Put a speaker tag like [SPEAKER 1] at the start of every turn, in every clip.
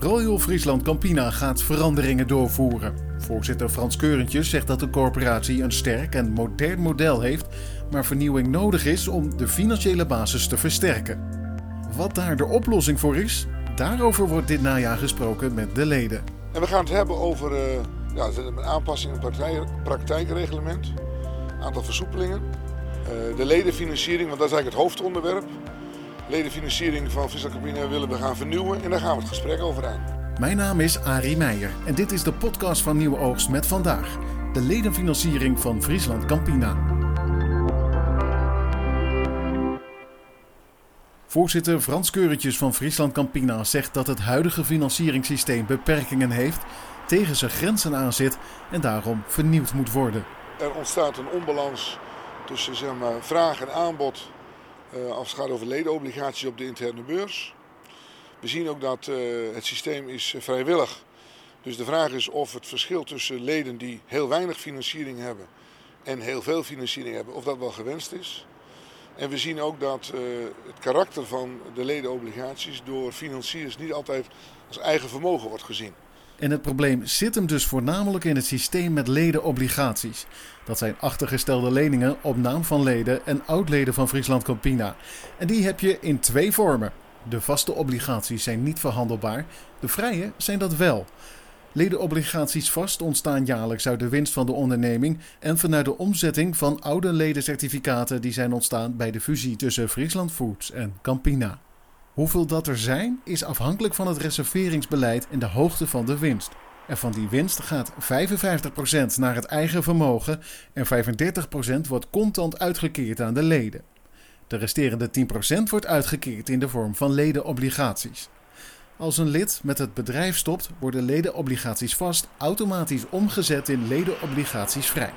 [SPEAKER 1] Royal Friesland Campina gaat veranderingen doorvoeren. Voorzitter Frans Keurentjes zegt dat de corporatie een sterk en modern model heeft, maar vernieuwing nodig is om de financiële basis te versterken. Wat daar de oplossing voor is, daarover wordt dit najaar gesproken met de leden.
[SPEAKER 2] En we gaan het hebben over uh, ja, een aanpassing in het praktijkreglement, aantal versoepelingen, uh, de ledenfinanciering, want dat is eigenlijk het hoofdonderwerp ledenfinanciering van Friesland Campina willen we gaan vernieuwen en daar gaan we het gesprek over aan.
[SPEAKER 1] Mijn naam is Arie Meijer en dit is de podcast van Nieuwe Oogst met vandaag de ledenfinanciering van Friesland Campina. Voorzitter Frans Keurentjes van Friesland Campina zegt dat het huidige financieringssysteem beperkingen heeft, tegen zijn grenzen aanzit en daarom vernieuwd moet worden.
[SPEAKER 2] Er ontstaat een onbalans tussen zeg maar, vraag en aanbod als het gaat over ledenobligaties op de interne beurs. We zien ook dat uh, het systeem is vrijwillig. Dus de vraag is of het verschil tussen leden die heel weinig financiering hebben en heel veel financiering hebben, of dat wel gewenst is. En we zien ook dat het karakter van de ledenobligaties door financiers niet altijd als eigen vermogen wordt gezien.
[SPEAKER 1] En het probleem zit hem dus voornamelijk in het systeem met ledenobligaties. Dat zijn achtergestelde leningen op naam van leden en oudleden van Friesland Campina. En die heb je in twee vormen. De vaste obligaties zijn niet verhandelbaar, de vrije zijn dat wel. Ledenobligaties vast ontstaan jaarlijks uit de winst van de onderneming en vanuit de omzetting van oude ledencertificaten die zijn ontstaan bij de fusie tussen Friesland Foods en Campina. Hoeveel dat er zijn is afhankelijk van het reserveringsbeleid en de hoogte van de winst. En van die winst gaat 55% naar het eigen vermogen en 35% wordt contant uitgekeerd aan de leden. De resterende 10% wordt uitgekeerd in de vorm van ledenobligaties. Als een lid met het bedrijf stopt, worden ledenobligaties vast automatisch omgezet in ledenobligaties vrij.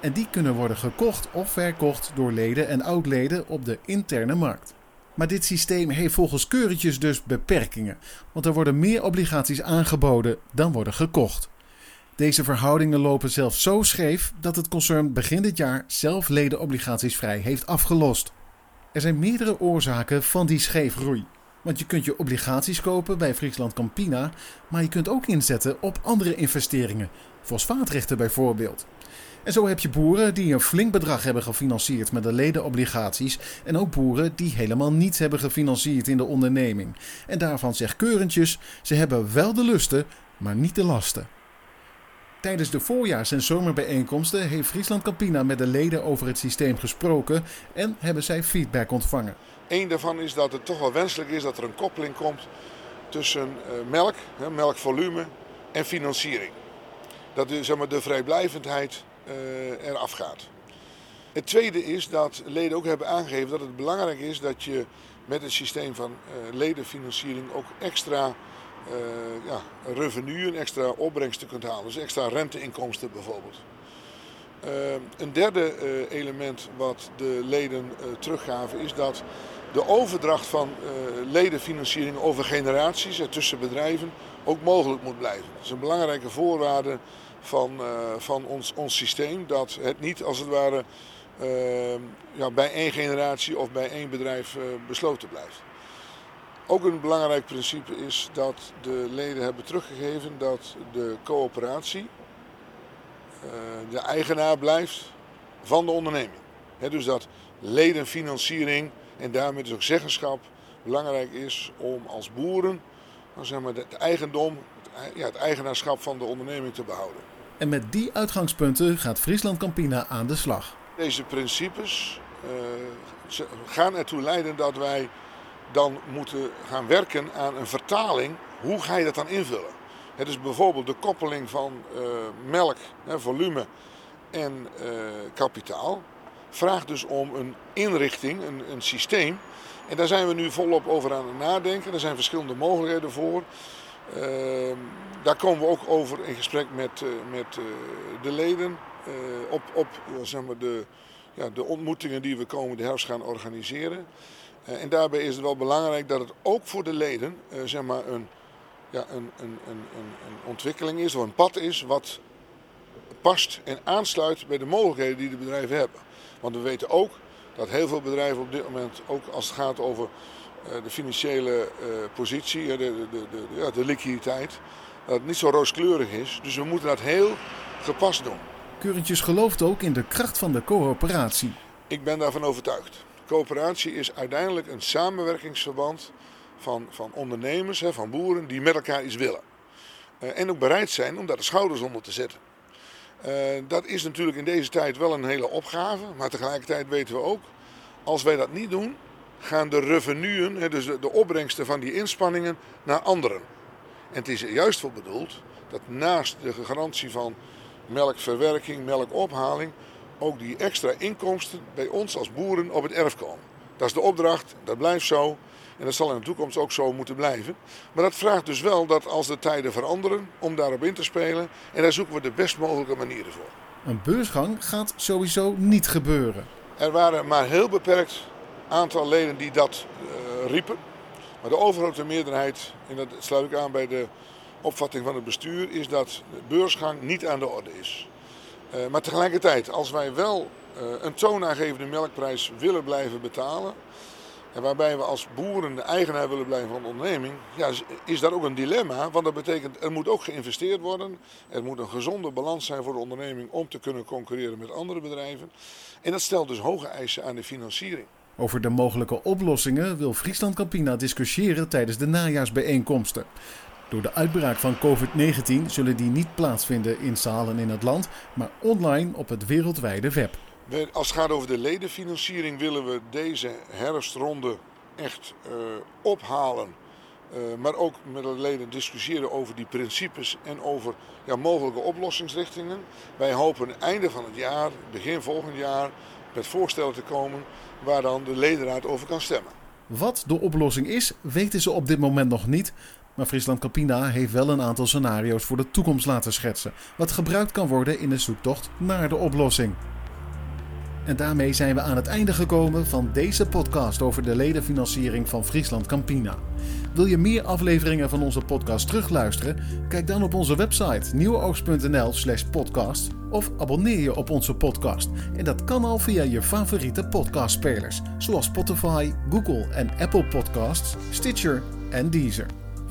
[SPEAKER 1] En die kunnen worden gekocht of verkocht door leden en oudleden op de interne markt. Maar dit systeem heeft volgens Keurentjes dus beperkingen, want er worden meer obligaties aangeboden dan worden gekocht. Deze verhoudingen lopen zelfs zo scheef dat het concern begin dit jaar zelf ledenobligaties vrij heeft afgelost. Er zijn meerdere oorzaken van die scheefgroei. Want je kunt je obligaties kopen bij Friesland Campina, maar je kunt ook inzetten op andere investeringen, fosfaatrechten bijvoorbeeld. En zo heb je boeren die een flink bedrag hebben gefinancierd met de ledenobligaties. En ook boeren die helemaal niets hebben gefinancierd in de onderneming. En daarvan zegt Keurentjes, ze hebben wel de lusten, maar niet de lasten. Tijdens de voorjaars- en zomerbijeenkomsten heeft Friesland Campina met de leden over het systeem gesproken en hebben zij feedback ontvangen.
[SPEAKER 2] Eén daarvan is dat het toch wel wenselijk is dat er een koppeling komt tussen eh, melk, melkvolume en financiering. Dat is zeg maar, de vrijblijvendheid eraf gaat. Het tweede is dat leden ook hebben aangegeven dat het belangrijk is dat je met het systeem van uh, ledenfinanciering ook extra uh, ja, revenue en extra opbrengsten kunt halen. Dus extra renteinkomsten bijvoorbeeld. een derde element wat de leden teruggaven is dat de overdracht van ledenfinanciering over generaties tussen bedrijven ook mogelijk moet blijven. Dat is een belangrijke voorwaarde van, uh, van ons, ons systeem. Dat het niet als het ware uh, ja, bij één generatie of bij één bedrijf uh, besloten blijft. Ook een belangrijk principe is dat de leden hebben teruggegeven dat de coöperatie de eigenaar blijft van de onderneming. Dus dat ledenfinanciering en daarmee dus ook zeggenschap belangrijk is om als boeren zeg maar, het eigendom, het, ja, het eigenaarschap van de onderneming te behouden.
[SPEAKER 1] En met die uitgangspunten gaat Friesland Campina aan de slag.
[SPEAKER 2] Deze principes uh, gaan ertoe leiden dat wij dan moeten gaan werken aan een vertaling. Hoe ga je dat dan invullen? Het is bijvoorbeeld de koppeling van uh, melk, hè, volume en uh, kapitaal. Vraagt dus om een inrichting, een, een systeem. En daar zijn we nu volop over aan het nadenken. Er zijn verschillende mogelijkheden voor. Uh, daar komen we ook over in gesprek met, uh, met uh, de leden. Uh, op op zeg maar de, ja, de ontmoetingen die we komende herfst gaan organiseren. en daarbij is het wel belangrijk dat het ook voor de leden zeg maar een, ja, een, een, een, een ontwikkeling is of een pad is wat past en aansluit bij de mogelijkheden die de bedrijven hebben. Want we weten ook dat heel veel bedrijven op dit moment, ook als het gaat over de financiële positie, de, de, de, ja, de liquiditeit, dat het niet zo rooskleurig is. Dus we moeten dat heel gepast doen.
[SPEAKER 1] Keurentjes gelooft ook in de kracht van de coöperatie.
[SPEAKER 2] Ik ben daarvan overtuigd. Coöperatie is uiteindelijk een samenwerkingsverband van, van ondernemers, van boeren die met elkaar iets willen. Uh, en ook bereid zijn om daar de schouders onder te zetten. Uh, dat is natuurlijk in deze tijd wel een hele opgave, maar tegelijkertijd weten we ook, als wij dat niet doen, gaan de revenuen, dus de, opbrengsten van die inspanningen, naar anderen. En het is juist voor bedoeld dat naast de garantie van melkverwerking, melkophaling, ook die extra inkomsten bij ons als boeren op het erf komen. Dat is de opdracht, dat blijft zo. En dat zal in de toekomst ook zo moeten blijven. Maar dat vraagt dus wel dat als de tijden veranderen, om daarop in te spelen. En daar zoeken we de best mogelijke manieren voor.
[SPEAKER 1] Een beursgang gaat sowieso niet gebeuren.
[SPEAKER 2] Er waren maar heel beperkt aantal leden die dat uh, riepen. Maar de overgrote meerderheid, en dat sluit ik aan bij de opvatting van het bestuur, is dat de beursgang niet aan de orde is. Uh, maar tegelijkertijd, als wij wel uh, een toonaangevende melkprijs willen blijven betalen, en waarbij we als boeren de eigenaar willen blijven van de onderneming, ja, is dat ook een dilemma. Want dat betekent er moet ook geïnvesteerd worden. Er moet een gezonde balans zijn voor de onderneming om te kunnen concurreren met andere bedrijven. En dat stelt dus hoge eisen aan de financiering.
[SPEAKER 1] Over de mogelijke oplossingen wil Friesland Campina discussiëren tijdens de najaarsbijeenkomsten. Door de uitbraak van COVID-19 zullen die niet plaatsvinden in zalen in het land, maar online op het wereldwijde web.
[SPEAKER 2] Als het gaat over de ledenfinanciering willen we deze herfstronde echt uh, ophalen. Uh, maar ook met de leden discussiëren over die principes en over ja, mogelijke oplossingsrichtingen. Wij hopen einde van het jaar, begin volgend jaar, met voorstellen te komen waar dan de ledenraad over kan stemmen.
[SPEAKER 1] Wat de oplossing is, weten ze op dit moment nog niet. Maar Friesland Campina heeft wel een aantal scenario's voor de toekomst laten schetsen. Wat gebruikt kan worden in de zoektocht naar de oplossing. En daarmee zijn we aan het einde gekomen van deze podcast over de ledenfinanciering van Friesland Campina. Wil je meer afleveringen van onze podcast terugluisteren? Kijk dan op onze website nieuwoogst.nl/slash podcast of abonneer je op onze podcast. En dat kan al via je favoriete podcastspelers, zoals Spotify, Google en Apple Podcasts, Stitcher en Deezer.